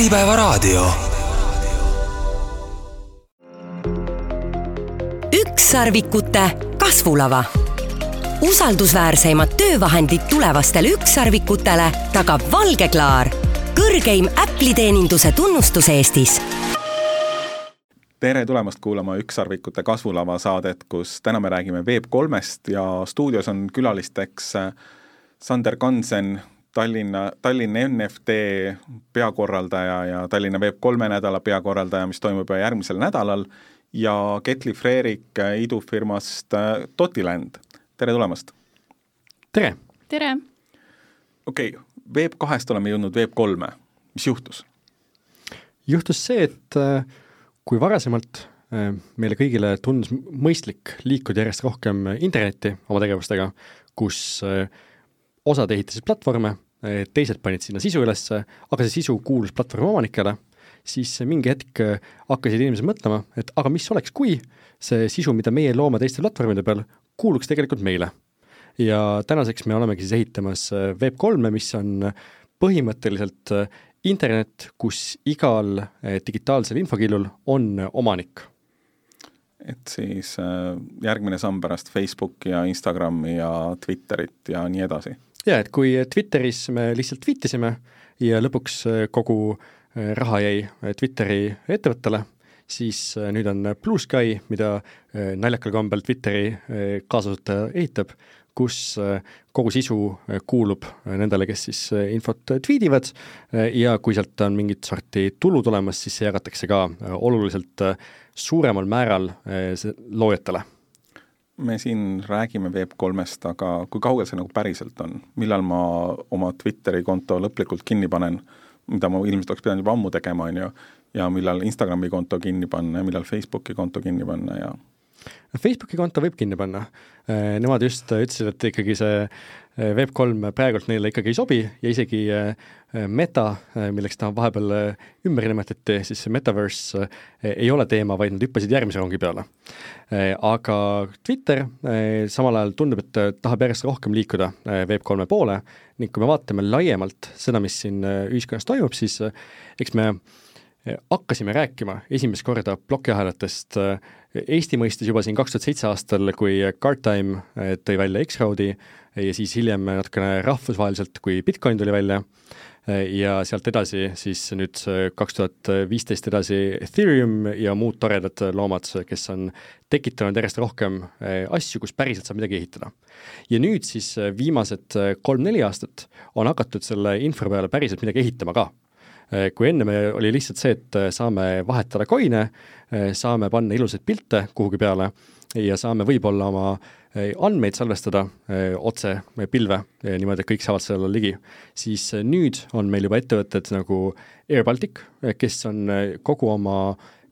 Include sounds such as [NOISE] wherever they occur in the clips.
Äripäevaraadio. ükssarvikute kasvulava. usaldusväärseimad töövahendid tulevastele ükssarvikutele tagab Valge Klaar, kõrgeim Apple'i teeninduse tunnustus Eestis tere tulemast kuulama Ükssarvikute kasvulava saadet, kus täna me räägime Web3-st ja stuudios on külalisteks Sander Kansen, Tallinna, Tallinna NFT peakorraldaja ja Tallinna Web3 nädala peakorraldaja, mis toimub juba järgmisel nädalal, ja Ketli Freerik idufirmast Totiland, tere tulemast! tere! tere! okei okay,, Web2-st oleme jõudnud Web3-e, mis juhtus? juhtus see, et äh, kui varasemalt äh, meile kõigile tundus mõistlik liikuda järjest rohkem internetti oma tegevustega, kus äh, osad ehitasid platvorme, teised panid sinna sisu ülesse, aga see sisu kuulus platvormi omanikele, siis mingi hetk hakkasid inimesed mõtlema, et aga mis oleks, kui see sisu, mida meie loome teiste platvormide peal, kuuluks tegelikult meile. ja tänaseks me olemegi siis ehitamas Web3-e, mis on põhimõtteliselt internet, kus igal digitaalsel infokillul on omanik et siis järgmine samm pärast Facebooki ja Instagrami ja Twitterit ja nii edasi jaa, et kui Twitteris me lihtsalt tweetisime ja lõpuks äh, kogu äh, raha jäi äh, Twitteri ettevõttele, siis nüüd on Blue Sky, mida naljakal kombel Twitteri kaasasutaja ehitab, kus kogu sisu kuulub nendele, kes siis infot tweetivad ja kui sealt on mingit sorti tulu tulemas, siis see jagatakse ka oluliselt suuremal määral loojatele me siin räägime Web3-st, aga kui kaugel see nagu päriselt on, millal ma oma Twitteri konto lõplikult kinni panen, mida ma ilmselt oleks pidanud juba ammu tegema, on ju, ja millal Instagrami konto kinni panna ja millal Facebooki konto kinni panna ja Facebooki konto võib kinni panna. Äh, nemad just ütlesid, et ikkagi see äh, Web3 praegult neile ikkagi ei sobi ja isegi äh, Meta, milleks ta vahepeal ümber nimetati, siis see Metaverse ei ole teema, vaid nad hüppasid järgmise rongi peale. Aga Twitter samal ajal tundub, et tahab järjest rohkem liikuda Web3 poole ning kui me vaatame laiemalt seda, mis siin ühiskonnas toimub, siis eks me hakkasime rääkima esimest korda plokiahelatest. Eesti mõistes juba siin kaks tuhat seitse aastal, kui Guardtime eh, tõi välja X-Roadi ja siis hiljem natukene rahvusvaheliselt, kui Bitcoin tuli välja. Ja sealt edasi siis nüüd kaks tuhat viisteist edasi Ethereum ja muud toredad loomad, kes on tekitanud järjest rohkem asju, kus päriselt saab midagi ehitada. ja nüüd siis viimased kolm-neli aastat on hakatud selle infra peale päriselt midagi ehitama ka. Äh, kui enne me oli lihtsalt see, et äh, saame vahetada coin'e, äh, saame panna ilusaid pilte kuhugi peale ja saame võib-olla oma andmeid salvestada otse pilve, niimoodi, et kõik saavad sellele ligi, siis nüüd on meil juba ettevõtted nagu AirBaltic, kes on kogu oma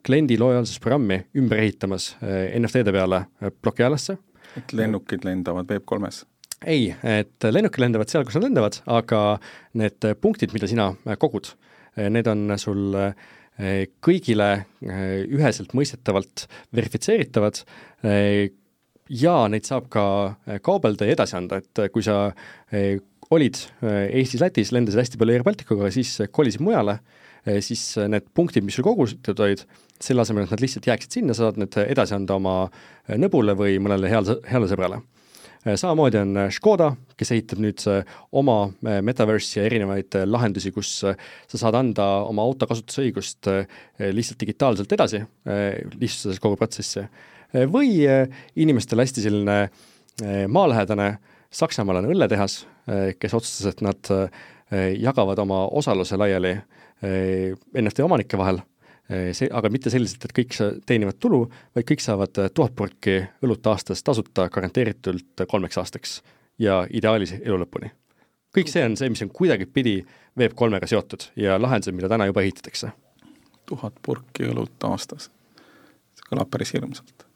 kliendi lojaalsusprogrammi ümber ehitamas NFT-de peale plokialasse. et lennukid lendavad Web3-s? ei, et lennukid lendavad seal, kus nad lendavad, aga need punktid, mida sina kogud, Eh, need on sul eh, kõigile eh, üheselt mõistetavalt verifitseeritavad ja neid saab ka kaubelda ja edasi anda, et kui sa olid Eestis-Lätis, lendasid hästi palju Air Balticuga, siis kolisid mujale, siis need punktid, mis sul kogutud olid, selle asemel, et nad lihtsalt jääksid sinna, saad need edasi anda oma nõbule või mõnele heale, heale sõbrale. Äh, samamoodi on äh, Škoda, kes ehitab nüüd äh, oma metaverse'i ja erinevaid lahendusi, kus sa saad anda oma auto kasutusõigust lihtsalt digitaalselt edasi, lihtsustades kogu protsessi. või inimestel hästi selline maalähedane, Saksamaal on õlletehas, kes otsustas, et nad jagavad oma osaluse laiali NFT omanike vahel see, aga mitte selliselt, et kõik teenivad tulu, vaid kõik saavad eh, tuhat purki õlut aastas tasuta garanteeritult kolmeks aastaks ja ideaalis elu lõpuni. kõik see on see, mis on kuidagipidi Web3-ga seotud ja lahendused, mida täna juba ehitatakse. tuhat purki õlut aastas, see kõlab päris hirmsalt.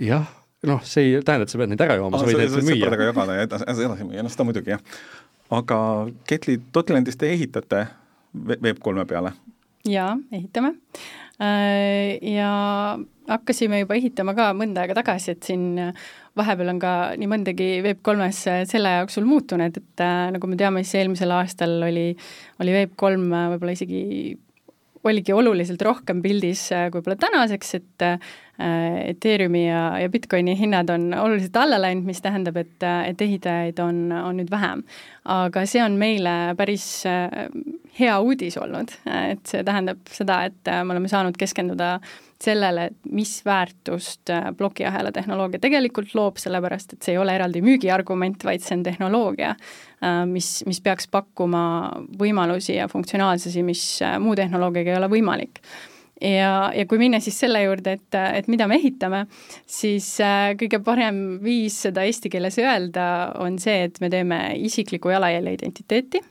jah, noh, see ei tähenda, et sa pead neid ära jooma, sa võid neid müüa. sõpradega jagada ja edasi, edasi müüa, noh seda muidugi jah. aga Ketli Dotlandis te ehitate Web3 peale jaa, ehitame. Äh, ja hakkasime juba ehitama ka mõnda aega tagasi, et siin vahepeal on ka nii mõndagi Web3-s selle jooksul muutunud, et nagu me teame, siis eelmisel aastal oli, oli Web3 võib-olla isegi oligi oluliselt rohkem pildis kui võib-olla tänaseks, et Äh, Ethereumi ja, ja Bitcoini hinnad on oluliselt alla läinud, mis tähendab, et, et ehitajaid on, on nüüd vähem. aga see on meile päris äh, hea uudis olnud, et see tähendab seda, et äh, me oleme saanud keskenduda sellele, et mis väärtust plokiahela tehnoloogia tegelikult loob, sellepärast et see ei ole eraldi müügiargument, vaid see on tehnoloogia, mis, mis peaks pakkuma võimalusi ja funktsionaalsusi, mis muu tehnoloogiaga ei ole võimalik ja, ja kui minna siis selle juurde, et, et mida me ehitame, siis äh, kõige parem viis seda eesti keeles öelda on see, et me teeme isikliku jalajälje identiteeti.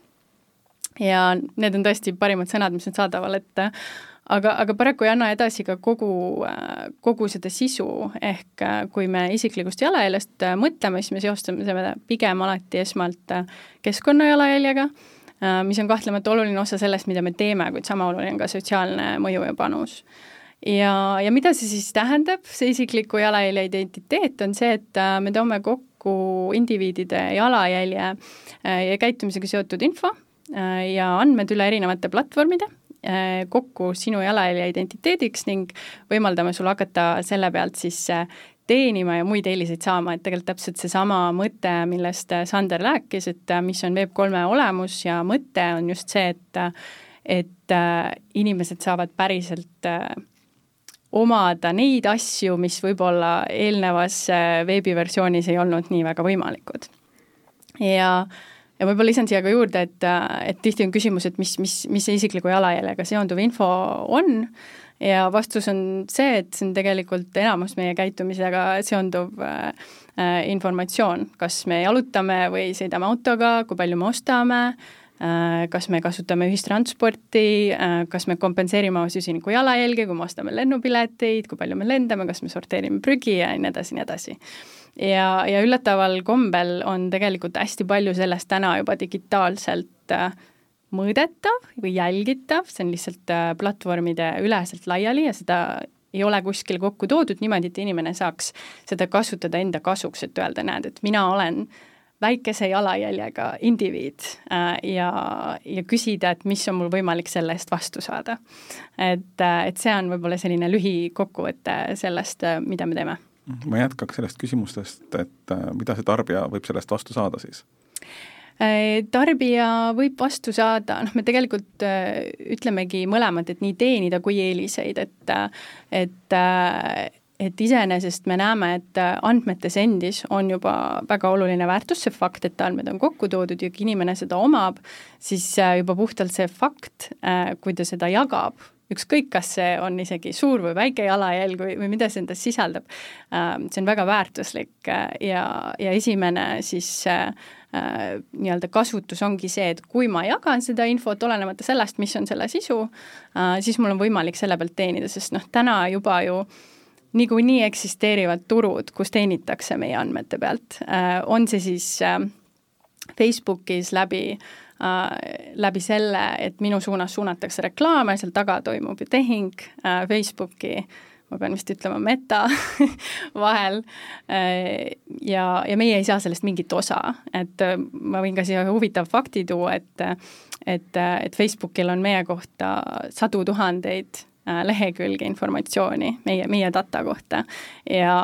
Ja need on tõesti parimad sõnad, mis on saadaval, et aga, aga paraku ei anna edasi ka kogu, äh, kogu seda sisu, ehk äh, kui me isiklikust jalajäljest mõtleme, siis me seostame seda pigem alati esmalt keskkonna jalajäljega. Äh, mis on kahtlemata oluline osa sellest, mida me teeme, kuid sama oluline on ka sotsiaalne mõju ja panus. ja, ja mida see siis tähendab, see isikliku jalajälje identiteet, on see, et äh, me toome kokku indiviidide jalajälje äh, ja käitumisega seotud info ja andmed üle erinevate platvormide kokku sinu jalajälje identiteediks ning võimaldame sul hakata selle pealt siis teenima ja muid eeliseid saama, et tegelikult täpselt seesama mõte, millest Sander rääkis, et mis on Web3 olemus ja mõte on just see, et et äh, inimesed saavad päriselt äh, omada neid asju, mis võib-olla eelnevas äh, veebiversioonis ei olnud nii väga võimalikud. ja, ja võib-olla lisan siia ka juurde, et, et tihti on küsimus, et mis, mis, mis see isikliku jalajäljega seonduv info on ja vastus on see, et see on tegelikult enamus meie käitumisega seonduv äh, äh, informatsioon, kas me jalutame või sõidame autoga, kui palju me ostame äh,, kas me kasutame ühistransporti äh,, kas me kompenseerime oma süsiniku jalajälge, kui me ostame lennupileteid, kui palju me lendame, kas me sorteerime prügi ja nii edasi, nii edasi. Ja, ja üllataval kombel on tegelikult hästi palju sellest täna juba digitaalselt äh, mõõdetav või jälgitav, see on lihtsalt äh, platvormide üleselt laiali ja seda ei ole kuskil kokku toodud niimoodi, et inimene saaks seda kasutada enda kasuks, et öelda, näed, et mina olen väikese jalajäljega indiviid äh, ja, ja küsida, et mis on mul võimalik selle eest vastu saada. et, äh, et see on võib-olla selline lühikokkuvõte sellest, mida me teeme. ma jätkaks sellest küsimustest, et mida see tarbija võib sellest vastu saada siis? Äh, tarbija võib vastu saada, noh, me tegelikult äh, ütlemegi mõlemat, et nii teenida kui eeliseid, et et et iseenesest me näeme, et andmetes endis on juba väga oluline väärtus, see fakt, et andmed on kokku toodud ja kui inimene seda omab, siis äh, juba puhtalt see fakt, kui ta seda jagab, ükskõik, kas see on isegi suur või väike jalajälg või, või mida see endas sisaldab, see on väga väärtuslik ja, ja esimene siis äh, Äh, nii-öelda kasutus ongi see, et kui ma jagan seda infot, olenemata sellest, mis on selle sisu, äh, siis mul on võimalik selle pealt teenida, sest noh, täna juba ju niikuinii eksisteerivad turud, kus teenitakse meie andmete pealt, äh, on see siis Facebookis läbi läbi selle, et minu suunas suunatakse reklaame, seal taga toimub ju tehing Facebooki äh, ma pean vist ütlema meta [LAUGHS] vahel ja, ja meie ei saa sellest mingit osa, et äh, ma võin ka siia huvitava fakti tuua, et et, et Facebookil on meie kohta sadu tuhandeid äh, lehekülge informatsiooni meie, meie data kohta ja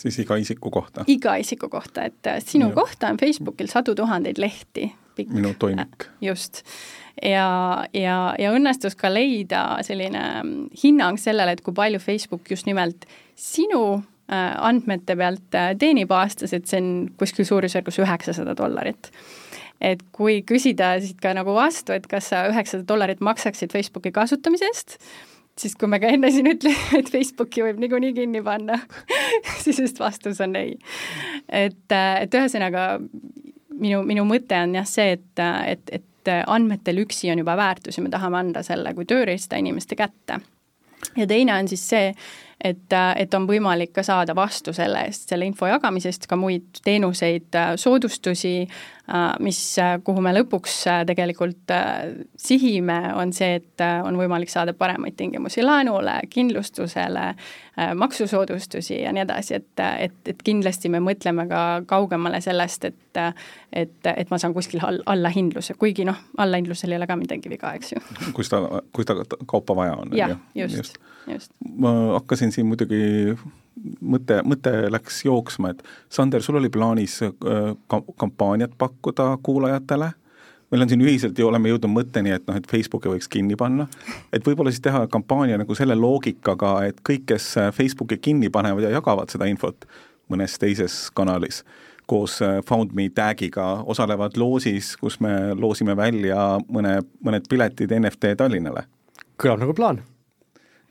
siis iga isiku kohta? iga isiku kohta, et äh, sinu ja. kohta on Facebookil sadu tuhandeid lehti. minu toimik. just ja, ja, ja õnnestus ka leida selline mm, hinnang sellele, et kui palju Facebook just nimelt sinu äh, andmete pealt äh, teenib aastas, et see on kuskil suurusjärgus üheksasada dollarit. et kui küsida siit ka nagu vastu, et kas sa üheksasada dollarit maksaksid Facebooki kasutamise eest, siis kui me ka enne siin ütlesime, et Facebooki võib niikuinii kinni panna [LAUGHS] siis just vastus on ei. et, äh, et ühesõnaga minu, minu mõte on jah see, et, et, et et andmetel üksi on juba väärtus ja me tahame anda selle kui tööriista inimeste kätte. ja teine on siis see, et, et on võimalik ka saada vastu selle eest, selle info jagamisest ka muid teenuseid, soodustusi, mis, kuhu me lõpuks tegelikult sihime, on see, et on võimalik saada paremaid tingimusi laenule, kindlustusele, maksusoodustusi ja nii edasi, et, et, et kindlasti me mõtleme ka kaugemale sellest, et et, et ma saan kuskil all, allahindluse, kuigi noh, allahindlusel ei ole ka midagi viga, eks ju. [LAUGHS] kus ta, kus ta kaupa vaja on. jah, just, just, just. ma hakkasin siin muidugi mõte, mõte läks jooksma, et Sander, sul oli plaanis äh, ka, kampaaniat pakkuda kuulajatele, meil on siin ühiselt ju oleme jõudnud mõtteni, et noh, et Facebooki võiks kinni panna, et võib-olla siis teha kampaania nagu selle loogikaga, et kõik, kes Facebooki kinni panevad ja jagavad seda infot mõnes teises kanalis, koos äh, FoundMe tag'iga osalevad loosis, kus me loosime välja mõne, mõned piletid NFT Tallinnale. kõlab nagu plaan.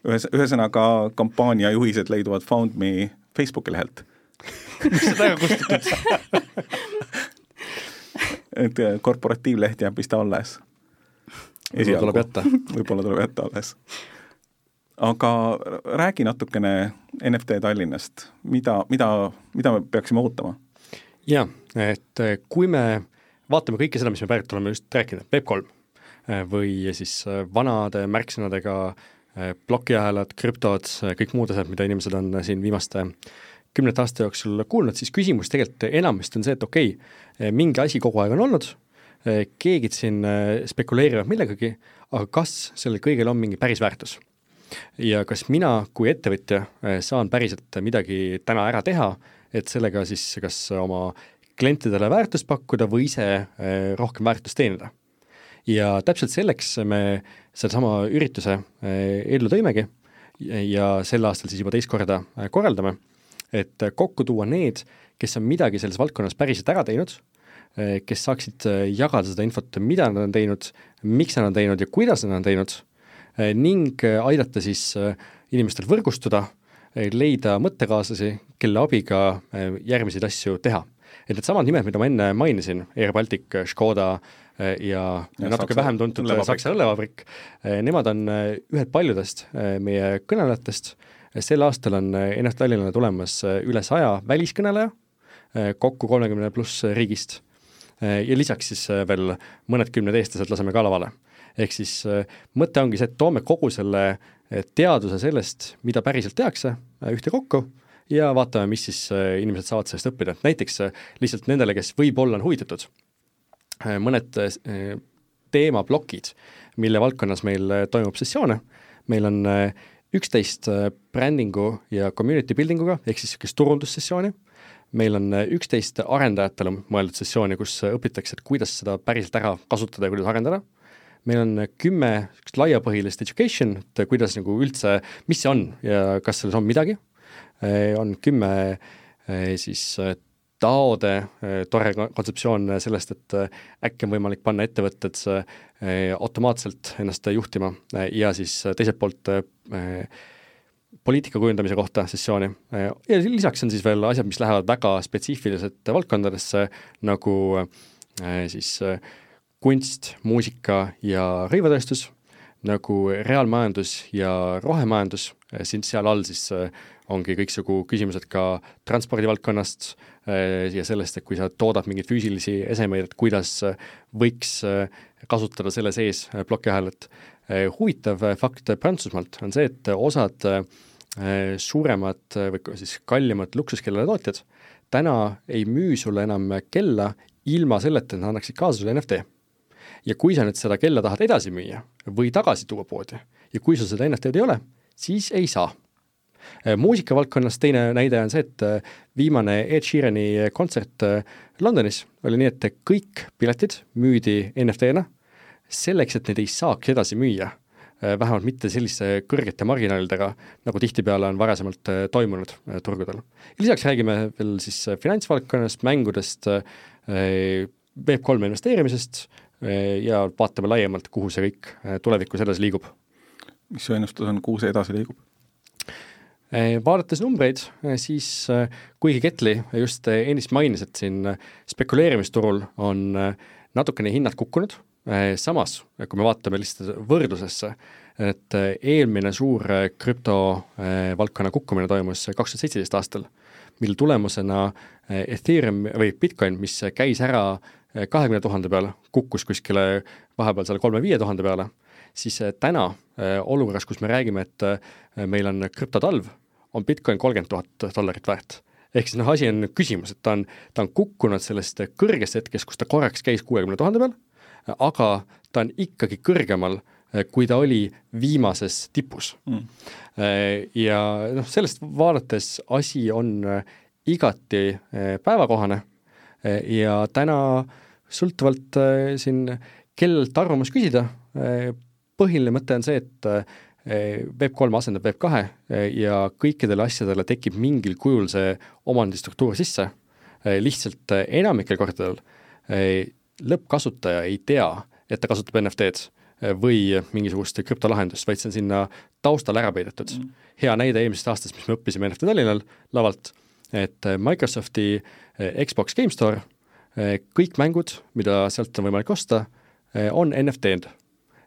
Ühes, ühesõnaga kampaania juhised leiduvad FoundMe Facebooki lehelt miks seda ei kustutatud [LAUGHS] et äh, korporatiivleht jääb vist alles. võib-olla tuleb jätta. võib-olla tuleb jätta alles. aga räägi natukene NFT Tallinnast, mida, mida, mida me peaksime ootama jaa, et eh, kui me vaatame kõike seda, mis me praegu oleme just rääkinud, Web3 eh, või siis vanade märksõnadega plokiahelad, krüptod, kõik muud asjad, mida inimesed on siin viimaste kümnete aasta jooksul kuulnud, siis küsimus tegelikult enamasti on see, et okei okay,, mingi asi kogu aeg on olnud, keegi siin spekuleerivad millegagi, aga kas sellel kõigel on mingi päris väärtus? ja kas mina kui ettevõtja saan päriselt midagi täna ära teha et sellega siis kas oma klientidele väärtust pakkuda või ise eh, rohkem väärtust teenida. Ja täpselt selleks me sedasama ürituse eh, ellu tõimegi ja sel aastal siis juba teist korda eh, korraldame, et kokku tuua need, kes on midagi selles valdkonnas päriselt ära teinud, kes saaksid jagada seda infot, mida nad on teinud, miks nad on teinud ja kuidas nad on teinud, ning aidata siis inimestel võrgustuda leida mõttekaaslasi, kelle abiga järgmiseid asju teha. et needsamad nimed, mida ma enne mainisin, Air Baltic, Škoda ja, ja natuke Saksa, vähem tuntud õllevabrik. Saksa õllevabrik, äh, nemad on ühed paljudest meie kõnelejatest, sel aastal on ennast Tallinnale tulemas üle saja väliskõneleja, kokku kolmekümne pluss riigist. ja lisaks siis veel mõned kümned eestlased laseme ka lavale. ehk siis mõte ongi see, et toome kogu selle teaduse sellest, mida päriselt tehakse, ühtekokku ja vaatame, mis siis äh, inimesed saavad sellest õppida, et näiteks äh, lihtsalt nendele, kes võib-olla on huvitatud, äh, mõned teemaplokid, mille valdkonnas meil toimub sessioone, meil on üksteist brändingu ja community building uga, ehk siis niisugust turundussessiooni, meil on üksteist arendajatele mõeldud sessiooni, kus õpitakse, et kuidas seda päriselt ära kasutada ja kuidas arendada. Meil on kümme niisugust laiapõhjalist education, et kuidas nagu üldse, mis see on ja kas selles on midagi, on kümme siis eh, taode tore kontseptsioon sellest, et äkki on võimalik panna ettevõtted automaatselt ennast juhtima ja siis teiselt poolt poliitika kujundamise kohta sessiooni. Ja lisaks on siis veel asjad, mis lähevad väga spetsiifilised valdkondadesse, nagu siis kunst, muusika ja rõivatööstus, nagu reaalmajandus ja rohemajandus, siin seal all siis äh, ongi kõiksugu küsimused ka transpordivaldkonnast äh, ja sellest, et kui sa toodad mingeid füüsilisi esemeid, et kuidas äh, võiks kasutada selle sees plokiahelat. huvitav fakt Prantsusmaalt on see, et osad suuremad või siis kallimad luksuskellade tootjad täna ei müü sulle enam kella ilma selleta, et nad annaksid kaasa sulle NFT ja kui sa nüüd seda kella tahad edasi müüa või tagasi tuua poodi ja kui sul seda NFT-d ei ole, siis ei saa. Äh, muusikavaldkonnas teine näide on see, et äh, viimane Ed Sheerani kontsert äh, Londonis oli nii, et kõik piletid müüdi NFT-na selleks, et neid ei saaks edasi müüa vähemalt mitte selliste kõrgete marginaalidega, nagu tihtipeale on varasemalt toimunud turgudel. lisaks räägime veel siis finantsvaldkonnast, mängudest, Web3 investeerimisest, ja vaatame laiemalt, kuhu see kõik tulevikus edasi liigub. mis su ennustus on, kuhu see edasi liigub? Eh, vaadates numbreid, siis kuigi Ketli just ennist mainis, et siin spekuleerimisturul on natukene hinnad kukkunud, samas, kui me vaatame lihtsalt võrdlusesse, et eelmine suur krüptovaldkonna kukkumine toimus kaks tuhat seitseteist aastal, mille tulemusena Ethereum või Bitcoin, mis käis ära kahekümne tuhande peale, kukkus kuskile vahepeal seal kolme-viie tuhande peale, siis täna olukorras, kus me räägime, et meil on krüptotalv, on Bitcoin kolmkümmend tuhat dollarit väärt. Ehk siis noh, asi on küsimus, et ta on, ta on kukkunud sellest kõrgest hetkest, kus ta korraks käis kuuekümne tuhande peal, aga ta on ikkagi kõrgemal, kui ta oli viimases tipus. Mm.. Ja noh, sellest vaadates asi on igati päevakohane. Ja täna sõltuvalt siin, kellelt arvamust küsida, põhiline mõte on see, et Web3 asendab Web2 ja kõikidele asjadele tekib mingil kujul see omandistruktuur sisse, lihtsalt enamikel kordadel lõppkasutaja ei tea, et ta kasutab NFT-d või mingisugust krüptolahendust, vaid see on sinna taustale ära peidetud. Mm.. hea näide eelmisest aastast, mis me õppisime NFT Tallinnal lavalt, et Microsofti Xbox Game Store, kõik mängud, mida sealt on võimalik osta, on NFT-d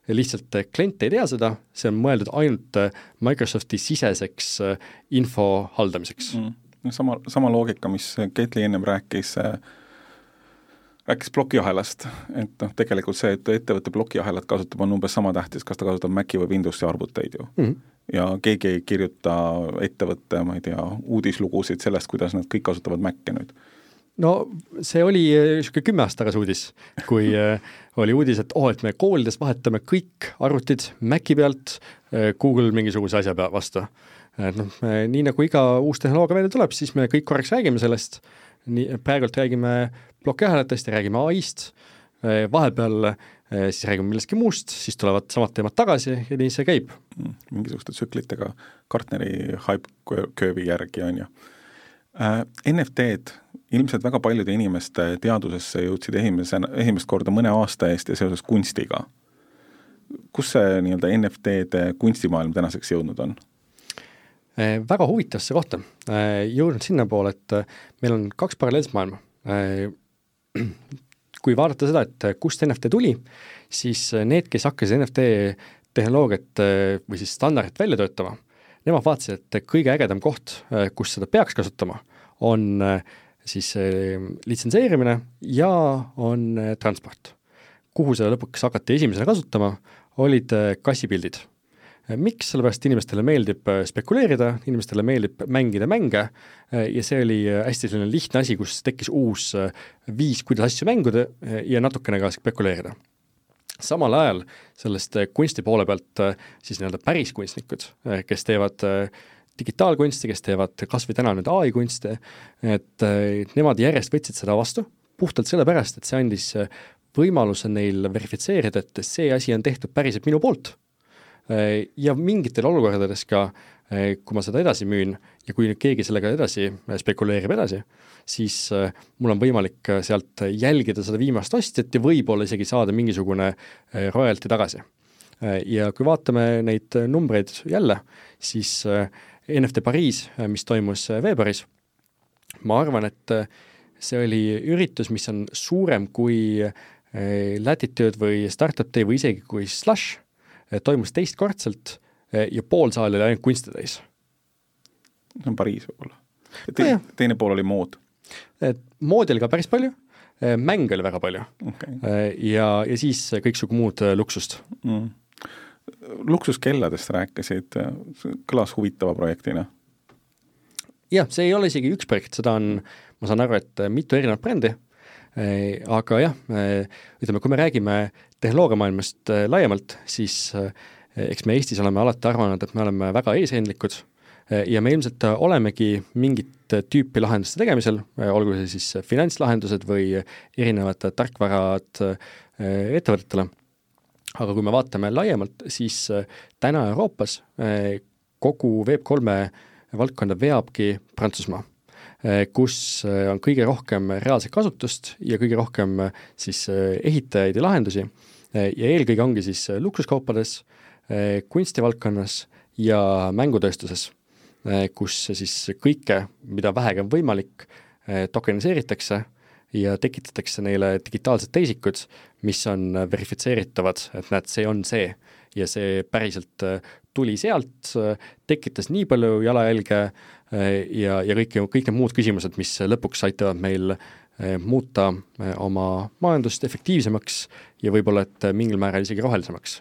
lihtsalt äh, klient ei tea seda, see on mõeldud ainult äh, Microsofti siseseks äh, info haldamiseks mm.. no sama, sama loogika, mis Ketli ennem rääkis äh, rääkis plokiahelast, et noh, tegelikult see, et ettevõte plokiahelat kasutab, on umbes sama tähtis, kas ta kasutab Maci või Windowsi arvuteid ju mm. -hmm. ja keegi ei kirjuta ettevõtte, ma ei tea, uudislugusid sellest, kuidas nad kõik kasutavad Maci nüüd no see oli niisugune kümme aastat tagasi uudis, kui äh, oli uudis, et oo oh,, et me koolides vahetame kõik arvutid Maci pealt äh, Google mingisuguse asja vastu. et noh, nii nagu iga uus tehnoloogia välja tuleb, siis me kõik korraks räägime sellest, nii, praegult räägime plokiahelatest ja räägime ai-st, äh, vahepeal siis räägime millestki muust, siis tulevad samad teemad tagasi ja nii see käib. Mm, mingisuguste tsüklitega Gartneri hype curve'i järgi, on ju. NFT-d ilmselt väga paljude inimeste teadusesse jõudsid esimese, esimest korda mõne aasta eest ja seoses kunstiga. kus see nii-öelda NFT-de kunstimaailm tänaseks jõudnud on? Eh, väga huvitavasse kohta, eh, jõudnud sinnapoole, et eh, meil on kaks paralleelset maailma. kui vaadata seda, et kust NFT tuli, siis need, kes hakkasid NFT tehnoloogiat või siis standardit välja töötama, nemad vaatasid, et kõige ägedam koht, kus seda peaks kasutama, on siis litsenseerimine ja on äh, transport. kuhu seda lõpuks hakati esimesena kasutama, olid äh, kassipildid. Äh, miks, sellepärast inimestele meeldib spekuleerida, inimestele meeldib mängida mänge ja see oli hästi selline lihtne asi, kus tekkis uus viis, kuidas asju mängida ja natukene ka spekuleerida samal ajal sellest kunsti poole pealt siis nii-öelda päris kunstnikud, kes teevad digitaalkunsti, kes teevad kas või täna nüüd ai-kunste, et nemad järjest võtsid seda vastu, puhtalt sellepärast, et see andis võimaluse neil verifitseerida, et see asi on tehtud päriselt minu poolt. ja mingitel olukordades ka, kui ma seda edasi müün ja kui nüüd keegi sellega edasi spekuleerib edasi, siis mul on võimalik sealt jälgida seda viimast ostjat ja võib-olla isegi saada mingisugune royalty tagasi. ja kui vaatame neid numbreid jälle, siis äh, NFT Pariis, mis toimus äh, veebruaris, ma arvan, et äh, see oli üritus, mis on suurem kui äh, Latitude või Startup Day või isegi kui Slush, toimus teistkordselt ja pool saali oli ainult kunsti täis. see on Pariis võib-olla. Te, no teine pool oli mood? moodi oli ka päris palju, mänge oli väga palju okay. ja, ja siis kõiksugu muud luksust mm luksuskelladest rääkisid, kõlas huvitava projektina. jah, see ei ole isegi üks projekt, seda on, ma saan aru, et mitu erinevat brändi, aga jah, ütleme, kui me räägime tehnoloogiamaailmast laiemalt, siis eks me Eestis oleme alati arvanud, et me oleme väga eesrindlikud ja me ilmselt olemegi mingit tüüpi lahenduste tegemisel, olgu see siis finantslahendused või erinevad tarkvarad ettevõtetele aga kui me vaatame laiemalt, siis äh, täna Euroopas äh, kogu Web3 valdkonda veabki Prantsusmaa, äh, kus on kõige rohkem reaalset kasutust ja kõige rohkem siis ehitajaid ja lahendusi ja eelkõige ongi siis luksuskaupades, kunstivaldkonnas ja mängutööstuses, kus siis kõike, mida vähegi on võimalik, tokeniseeritakse ja tekitatakse neile digitaalsed teisikud, mis on verifitseeritavad, et näed, see on see ja see päriselt tuli sealt, tekitas nii palju jalajälge ja, ja kõik, kõik need muud küsimused, mis lõpuks aitavad meil muuta oma majandust efektiivsemaks ja võib-olla et mingil määral isegi rohelisemaks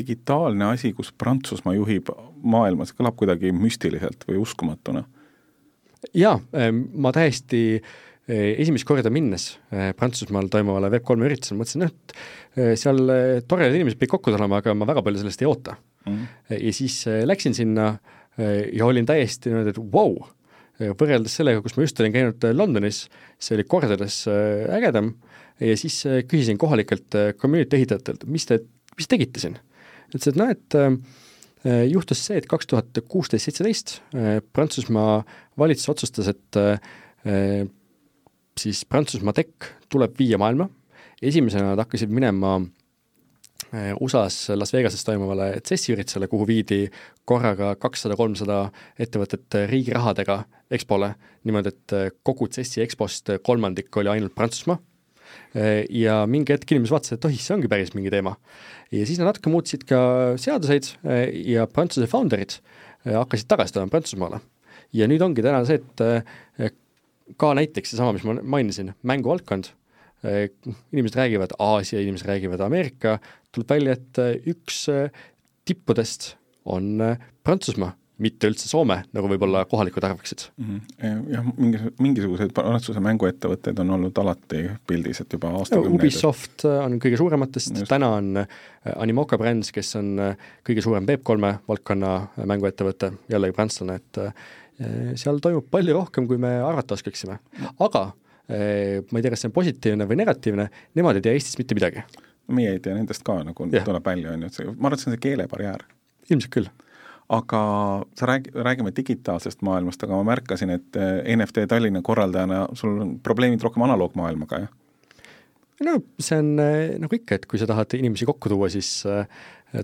digitaalne asi, kus Prantsusmaa juhib maailma, see kõlab kuidagi müstiliselt või uskumatuna. jaa, ma täiesti eh, esimest korda minnes eh, Prantsusmaal toimuvale Web3 üritusele, mõtlesin, et eh, seal toredad inimesed pidid kokku tulema, aga ma väga palju sellest ei oota mm. -hmm. ja siis läksin sinna ja olin täiesti niimoodi, et vau wow,, võrreldes sellega, kus ma just olin käinud Londonis, see oli kordades ägedam ja siis küsisin kohalikelt community ehitajatelt, mis te, mis tegite siin ütles, et noh, et äh, juhtus see, et kaks tuhat kuusteist, seitseteist äh, Prantsusmaa valitsus otsustas, et äh, siis Prantsusmaa tech tuleb viia maailma, esimesena nad hakkasid minema USA-s Las Vegases toimuvale CES-i üritusele, kuhu viidi korraga kakssada, kolmsada ettevõtet riigi rahadega EXPO-le, niimoodi, et kogu CES-i EXPO-st kolmandik oli ainult Prantsusmaa ja mingi hetk inimesed vaatasid, et oih, see ongi päris mingi teema. ja siis nad natuke muutsid ka seaduseid ja Prantsuse founder'id hakkasid tagasi tulema Prantsusmaale. ja nüüd ongi täna see, et ka näiteks seesama, mis ma mainisin, mänguvaldkond, inimesed räägivad Aasia, inimesed räägivad Ameerika, tuleb välja, et üks tippudest on Prantsusmaa mitte üldse Soome, nagu võib-olla kohalikud arvaksid mm. -hmm. jah, mingi, mingisuguseid Prantsuse mänguettevõtteid on olnud alati pildis, et juba aastakümneid. Ubisoft on kõige suurematest, täna on Animoca Brands, kes on kõige suurem Web3 valdkonna mänguettevõte, jällegi prantslane, et seal toimub palju rohkem, kui me arvata oskaksime. aga ma ei tea, kas see on positiivne või negatiivne, nemad ei tea Eestis mitte midagi. meie ei tea nendest ka, nagu yeah. tuleb välja, on ju, et see, ma arvan, et see on see keelebarjäär. ilmselt küll aga sa räägi, räägime digitaalsest maailmast, aga ma märkasin, et eh, NFT Tallinna korraldajana sul on probleemid rohkem analoogmaailmaga, jah? no see on nagu ikka, et kui sa tahad inimesi kokku tuua, siis eh,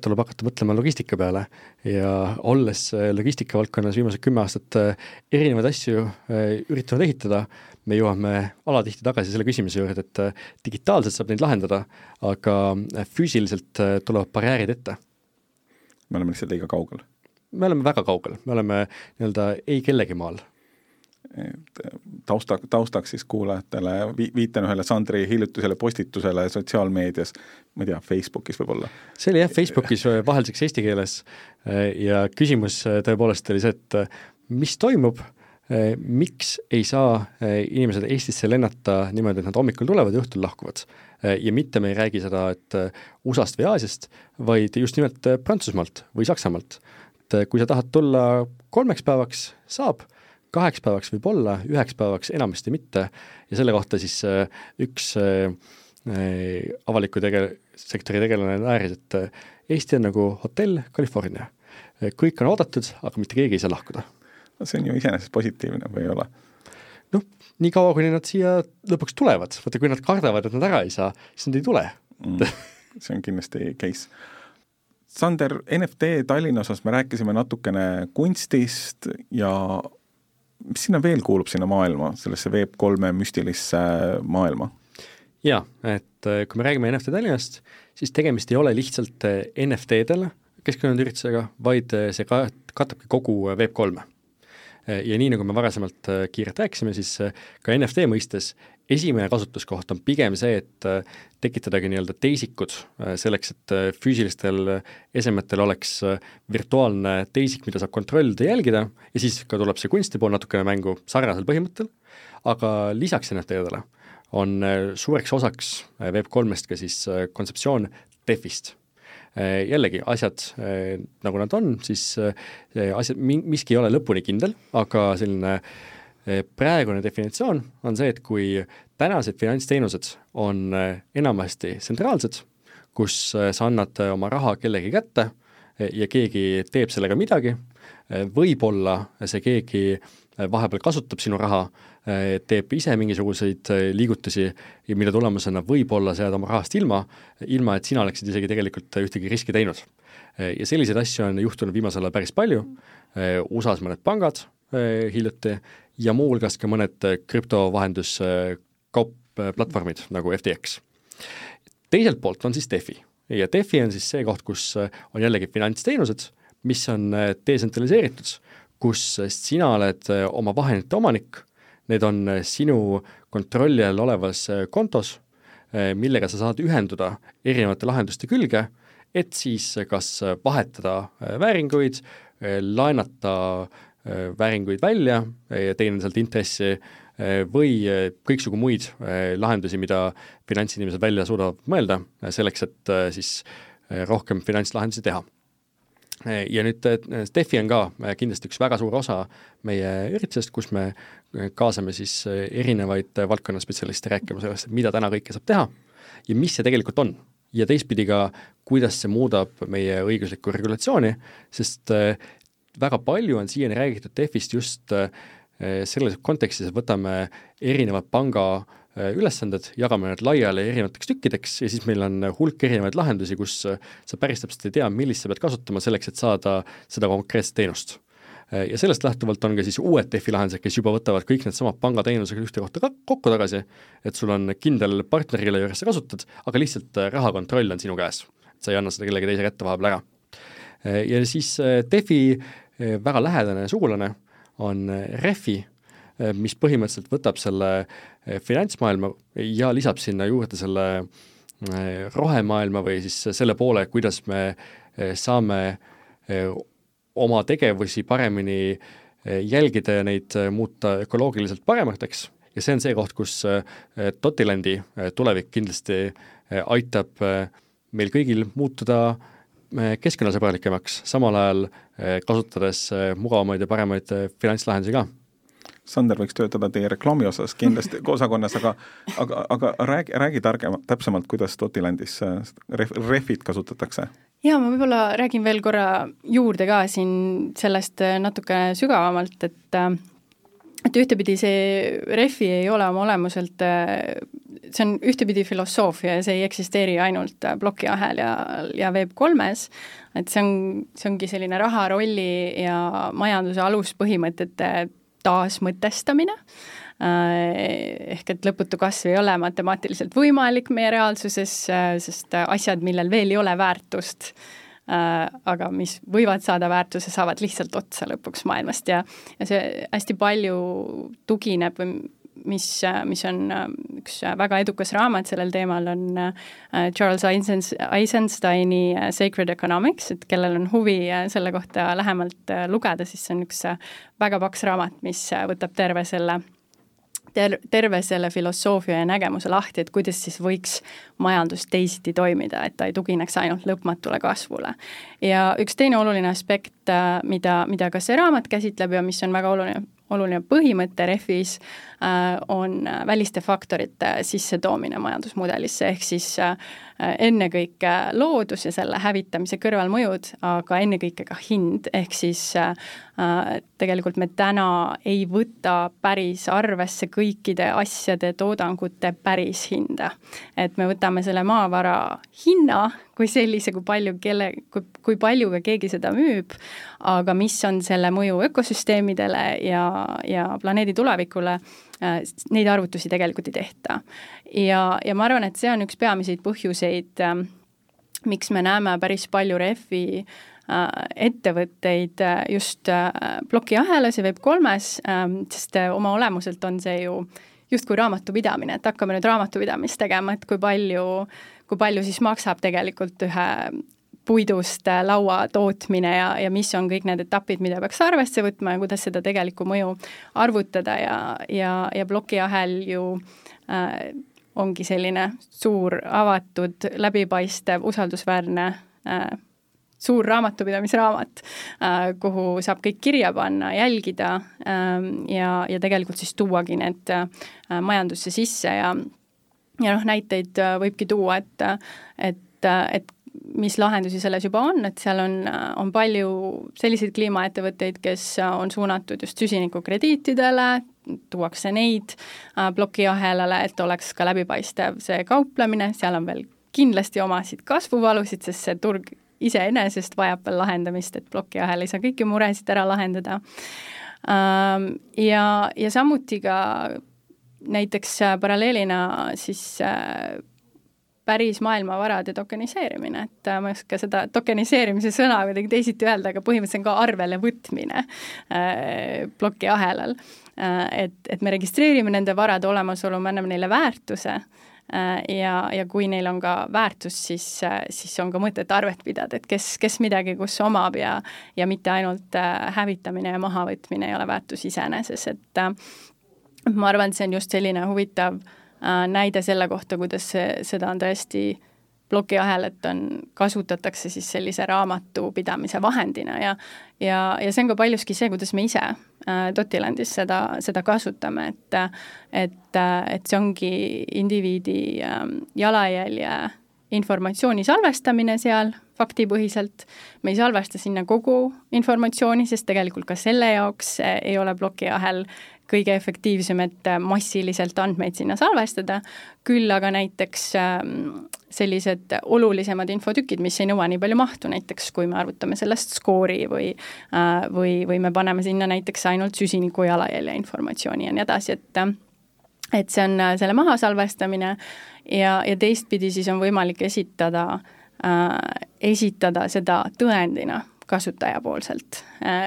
tuleb hakata mõtlema logistika peale. Ja olles logistika valdkonnas viimased kümme aastat erinevaid asju üritanud ehitada, me jõuame alatihti tagasi selle küsimuse juurde, et digitaalselt saab neid lahendada, aga füüsiliselt tulevad barjäärid ette. me oleme lihtsalt liiga kaugel. Me oleme väga kaugel, me oleme nii-öelda ei kellegi maal tausta, taustaks siis kuulajatele vi-, viitan ühele Sandri hiljutisele postitusele sotsiaalmeedias, ma ei tea, Facebookis võib-olla. see oli jah, Facebookis vahelduseks eesti keeles ja küsimus tõepoolest oli see, et mis toimub, miks ei saa inimesed Eestisse lennata niimoodi, et nad hommikul tulevad ja õhtul lahkuvad. ja mitte me ei räägi seda, et USA-st või Aasiast, vaid just nimelt Prantsusmaalt või Saksamaalt et eh, kui sa tahad tulla kolmeks päevaks, saab, kaheks päevaks võib-olla, üheks päevaks enamasti mitte ja selle kohta siis eh, üks eh, avaliku tege-, sektori tegelane naeris, et Eesti on nagu hotell California. kõik on oodatud, aga mitte keegi ei saa lahkuda. no see on ju iseenesest positiivne või ei ole? noh, niikaua, kuni nad siia lõpuks tulevad, vaata kui nad kardavad, et nad ära ei saa, siis nad ei tule mm,. see on kindlasti case Sander, NFT Tallinna osas me rääkisime natukene kunstist ja mis sinna veel kuulub, sinna maailma, sellesse Web3 müstilisse maailma? jaa, et äh, kui me räägime NFT Tallinnast, siis tegemist ei ole lihtsalt äh, NFT-del keskendunud üritusega, vaid äh, see ka-, katabki kogu Web3 ja nii, nagu me varasemalt kiirelt rääkisime, siis ka NFT mõistes esimene kasutuskoht on pigem see, et äh, tekitadagi nii-öelda teisikud äh, selleks, et äh, füüsilistel esemetel oleks virtuaalne teisik, mida saab kontrollida jälgida ja siis ka tuleb see kunsti pool natukene mängu sarnasel põhimõttel, aga lisaks NFT-dele on suureks osaks Web3-st ka siis kontseptsioon DeFist. Jällegi asjad nagu nad on, siis asjad, miski ei ole lõpuni kindel, aga selline äh, praegune definitsioon on see, et kui tänased finantsteenused on eh, enamasti tsentraalsed, kus eh, sa annad oma raha kellegi kätte ja keegi teeb sellega midagi, võib-olla see keegi vahepeal kasutab sinu raha, teeb ise mingisuguseid liigutusi, mille tulemusena võib-olla sa jääd oma rahast ilma, ilma et sina oleksid isegi tegelikult ühtegi riski teinud. ja selliseid asju on juhtunud viimasel ajal päris palju, USA-s mõned pangad hiljuti ja muuhulgas ka mõned krüptovahenduskasutajad, kaupplatvormid nagu FTX. teiselt poolt on siis DeFi ja DeFi on siis see koht, kus on jällegi finantsteenused, mis on detsentraliseeritud, kus sina oled oma vahendite omanik, need on sinu kontrolli all olevas kontos, millega sa saad ühenduda erinevate lahenduste külge, et siis kas vahetada vääringuid, laenata vääringuid välja ja teenida sealt intressi või kõiksugu muid lahendusi, mida finantsinimesed välja suudavad mõelda, selleks et siis rohkem finantslahendusi teha. ja nüüd Steffi on ka kindlasti üks väga suur osa meie üritusest, kus me kaasame siis erinevaid valdkonnaspetsialiste rääkima sellest, et mida täna kõike saab teha ja mis see tegelikult on. ja teistpidi ka, kuidas see muudab meie õiguslikku regulatsiooni, sest väga palju on siiani räägitud DEF-ist just äh, selles kontekstis, et võtame erinevad panga äh, ülesanded, jagame need laiali erinevateks tükkideks ja siis meil on hulk erinevaid lahendusi, kus äh, sa päris täpselt ei tea, millist sa pead kasutama selleks, et saada seda konkreetset teenust. ja sellest lähtuvalt on ka siis uued DeFi lahendused, kes juba võtavad kõik needsamad pangateenusega ühte kohta kokku tagasi, et sul on kindel partner, kelle juures sa kasutad, aga lihtsalt rahakontroll on sinu käes. sa ei anna seda kellegi teise kätte vahepeal ära. ja siis DeFi Eh, väga lähedane sugulane on eh, Refi, eh, mis põhimõtteliselt võtab selle finantsmaailma ja lisab sinna juurde selle rohemaailma või siis selle poole, kuidas me saame oma tegevusi paremini jälgida ja neid muuta ökoloogiliselt paremateks ja see on see koht, kus Dotilandi tulevik kindlasti aitab meil kõigil muutuda keskkonnasõbralikemaks, samal ajal Eh, kasutades eh, mugavamaid ja paremaid eh, finantslahendusi ka. Sander võiks töötada teie reklaami osas kindlasti [LAUGHS] osakonnas, aga aga, aga räägi, räägi targemalt, täpsemalt, kuidas Dotilandis ref, Refit kasutatakse? jaa, ma võib-olla räägin veel korra juurde ka siin sellest natuke sügavamalt, et et ühtepidi see Refi ei ole oma olemuselt, see on ühtepidi filosoofia ja see ei eksisteeri ainult plokiahel ja, ja Web3-s, et see on, see ongi selline raha rolli ja majanduse aluspõhimõtete taasmõtestamine, ehk et lõputu kasv ei ole matemaatiliselt võimalik meie reaalsuses, sest asjad, millel veel ei ole väärtust, aga mis võivad saada väärtuse, saavad lihtsalt otsa lõpuks maailmast ja ja see hästi palju tugineb või mis, mis on äh, üks väga edukas raamat sellel teemal, on äh, Charles Eisensteini äh, Sacred Economics, et kellel on huvi selle kohta lähemalt lugeda, siis see on üks väga paks raamat, mis võtab terve selle ter-, terve selle filosoofia ja nägemuse lahti, et kuidas siis võiks majandus teisiti toimida, et ta ei tugineks ainult lõpmatule kasvule. ja üks teine oluline aspekt, mida, mida ka see raamat käsitleb ja mis on väga oluline, oluline põhimõte Refis äh, on väliste faktorite sissetoomine majandusmudelisse, ehk siis äh, ennekõike loodus ja selle hävitamise kõrvalmõjud, aga ennekõike ka hind, ehk siis äh, tegelikult me täna ei võta päris arvesse kõikide asjade toodangute päris hinda. et me võtame selle maavara hinna kui sellise, kui palju kelle, kui, kui palju ka keegi seda müüb, aga mis on selle mõju ökosüsteemidele ja, ja planeedi tulevikule, äh, neid arvutusi tegelikult ei tehta. ja, ja ma arvan, et see on üks peamiseid põhjuseid, äh, miks me näeme päris palju rehvi äh, ettevõtteid just plokiahelas ja Web3-s, sest oma olemuselt on see ju justkui raamatupidamine, et hakkame nüüd raamatupidamist tegema, et kui palju kui palju siis maksab tegelikult ühe puidust laua tootmine ja, ja mis on kõik need etapid, mida peaks arvesse võtma ja kuidas seda tegelikku mõju arvutada ja, ja, ja plokiahel ju äh, ongi selline suur, avatud, läbipaistev, usaldusväärne äh, suur raamatupidamisraamat äh,, kuhu saab kõik kirja panna, jälgida äh, ja, ja tegelikult siis tuuagi need äh, majandusse sisse ja ja noh, näiteid äh, võibki tuua, et, et, et mis lahendusi selles juba on, et seal on, on palju selliseid kliimaettevõtteid, kes on suunatud just süsinikukrediitidele, tuuakse neid plokiahelale, et oleks ka läbipaistev see kauplemine, seal on veel kindlasti omasid kasvuvalusid, sest see turg iseenesest vajab veel lahendamist, et plokiahel ei saa kõiki muresid ära lahendada. Ähm, ja, ja samuti ka näiteks paralleelina siis päris maailmavarade tokeniseerimine, et ma ei oska seda tokeniseerimise sõna kuidagi teisiti öelda, aga põhimõtteliselt on ka arvele võtmine äh, plokiahelal äh,. et, et me registreerime nende varade olemasolu, me anname neile väärtuse äh, ja, ja kui neil on ka väärtus, siis, siis on ka mõtet arvet pidada, et kes, kes midagi kus omab ja ja mitte ainult äh, hävitamine ja mahavõtmine ei ole väärtus iseeneses, et äh, ma arvan, et see on just selline huvitav äh, Äh, näide selle kohta, kuidas see, seda on tõesti plokiahelat on, kasutatakse siis sellise raamatupidamise vahendina ja ja, ja see on ka paljuski see, kuidas me ise äh, Dotilandis seda, seda kasutame, et et, et see ongi indiviidi äh, jalajälje informatsiooni salvestamine seal faktipõhiselt, me ei salvesta sinna kogu informatsiooni, sest tegelikult ka selle jaoks ei ole plokiahel kõige efektiivsem, et äh, massiliselt andmeid sinna salvestada, küll aga näiteks ähm, sellised olulisemad infotükid, mis ei nõua nii palju mahtu, näiteks kui me arvutame sellest skoori või äh, või, või me paneme sinna näiteks ainult süsiniku jalajälje informatsiooni ja nii edasi, et äh, et see on selle maha salvestamine ja, ja teistpidi siis on võimalik esitada äh,, esitada seda tõendina kasutajapoolselt.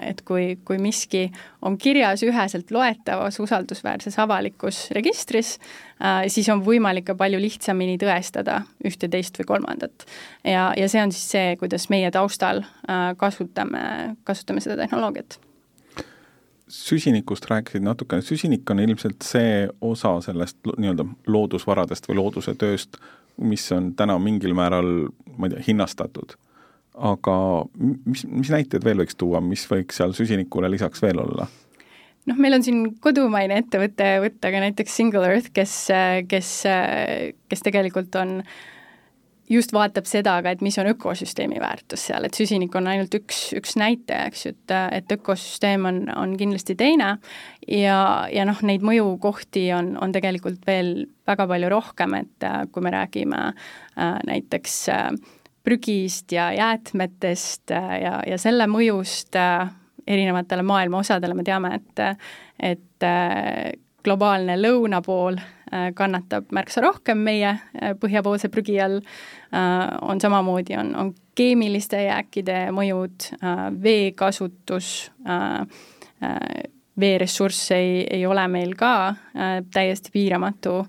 Et kui, kui miski on kirjas üheselt loetavas usaldusväärses avalikus registris, siis on võimalik ka palju lihtsamini tõestada ühte, teist või kolmandat. ja, ja see on siis see, kuidas meie taustal kasutame, kasutame seda tehnoloogiat süsinikust rääkisid natukene, süsinik on ilmselt see osa sellest nii-öelda loodusvaradest või looduse tööst, mis on täna mingil määral, ma ei tea, hinnastatud aga mis, mis näiteid veel võiks tuua, mis võiks seal süsinikule lisaks veel olla? noh, meil on siin kodumaine ettevõte võtta ka näiteks Single Earth, kes, kes, kes tegelikult on just vaatab seda ka, et mis on ökosüsteemi väärtus seal, et süsinik on ainult üks, üks näitaja, eks ju, et, et ökosüsteem on, on kindlasti teine ja, ja noh, neid mõjukohti on, on tegelikult veel väga palju rohkem, et kui me räägime äh, näiteks äh, prügist ja jäätmetest äh, ja, ja selle mõjust äh, erinevatele maailma osadele, me teame, et et äh, globaalne lõunapool kannatab märksa rohkem meie põhjapoolse prügi all, on samamoodi, on, on keemiliste jääkide mõjud, veekasutus, veeressurss ei, ei ole meil ka täiesti piiramatu,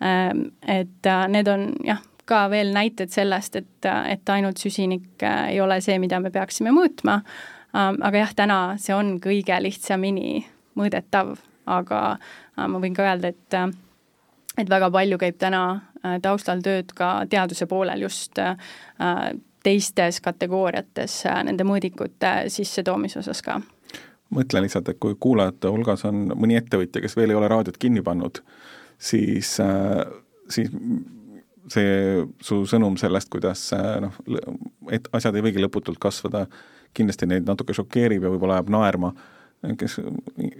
et need on jah, ka veel näited sellest, et, et ainult süsinik äh, ei ole see, mida me peaksime mõõtma, ähm, aga jah, täna see on kõige lihtsamini mõõdetav, aga äh, ma võin ka öelda, et äh, et väga palju käib täna taustal tööd ka teaduse poolel just teistes kategooriates nende mõõdikute sissetoomise osas ka. Mõtlen lihtsalt, et kui kuulajate hulgas on mõni ettevõtja, kes veel ei ole raadiot kinni pannud, siis, siis see su sõnum sellest, kuidas noh, et asjad ei võigi lõputult kasvada, kindlasti neid natuke šokeerib ja võib-olla ajab naerma, kes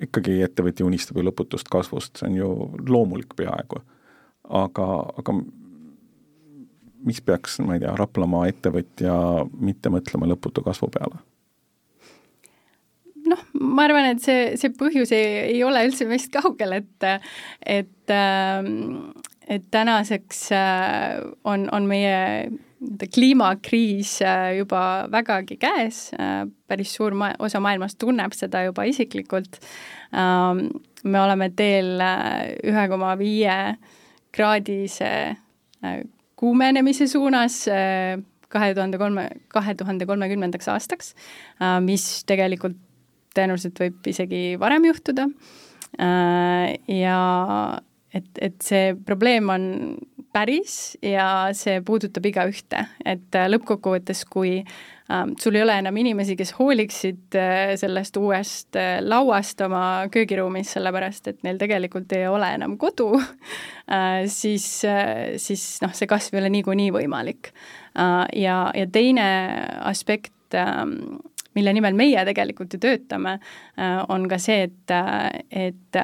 ikkagi ettevõtja unistab ju lõputust kasvust, see on ju loomulik peaaegu. aga, aga mis peaks, ma ei tea, Raplamaa ettevõtja mitte mõtlema lõputu kasvu peale? noh, ma arvan, et see, see põhjus ei, ei ole üldse meist kaugel, et et äh, et tänaseks äh, on, on meie kliimakriis äh, juba vägagi käes, äh, päris suur ma-, osa maailmast tunneb seda juba isiklikult. Ähm, me oleme teel ühe koma viie kraadise kuumenemise suunas kahe tuhande kolme, kahe tuhande kolmekümnendaks aastaks, mis tegelikult tõenäoliselt võib isegi varem juhtuda ja et, et see probleem on päris ja see puudutab igaühte, et äh, lõppkokkuvõttes, kui ähm, sul ei ole enam inimesi, kes hooliksid äh, sellest uuest äh, lauast oma köögiruumis, sellepärast et neil tegelikult ei ole enam kodu [LAUGHS] äh,, siis äh,, siis noh, see kasv ei ole niikuinii võimalik äh,. ja, ja teine aspekt äh, mille nimel meie tegelikult ju töötame, äh, on ka see, et, et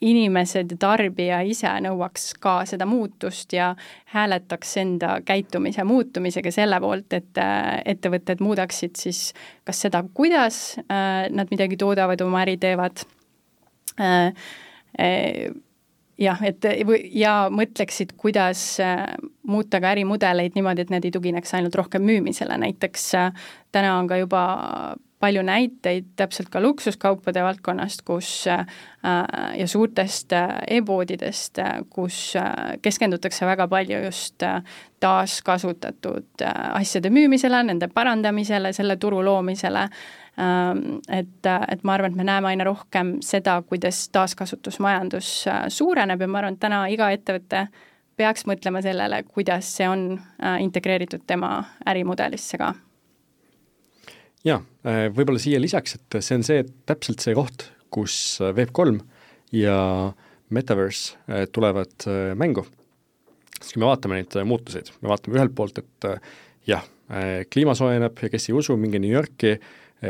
inimesed ja tarbija ise nõuaks ka seda muutust ja hääletaks enda käitumise muutumisega selle poolt, et äh, ettevõtted muudaksid siis kas seda, kuidas äh, nad midagi toodavad, oma äri teevad, äh, jah, et ja mõtleksid, kuidas muuta ka ärimudeleid niimoodi, et need ei tugineks ainult rohkem müümisele, näiteks täna on ka juba palju näiteid täpselt ka luksuskaupade valdkonnast, kus äh, ja suurtest äh, e-poodidest, äh, kus keskendutakse väga palju just taaskasutatud asjade müümisele, nende parandamisele, selle turu loomisele, ähm, et, et ma arvan, et me näeme aina rohkem seda, kuidas taaskasutusmajandus suureneb ja ma arvan, et täna iga ettevõte peaks mõtlema sellele, kuidas see on integreeritud tema ärimudelisse ka jaa, äh, võib-olla siia lisaks, et see on see, täpselt see koht, kus äh, Web3 ja Metaverse äh, tulevad mängu. sest kui me vaatame neid muutuseid, me vaatame ühelt poolt, et jah, kliima soojeneb ja kes ei usu, minge New Yorki,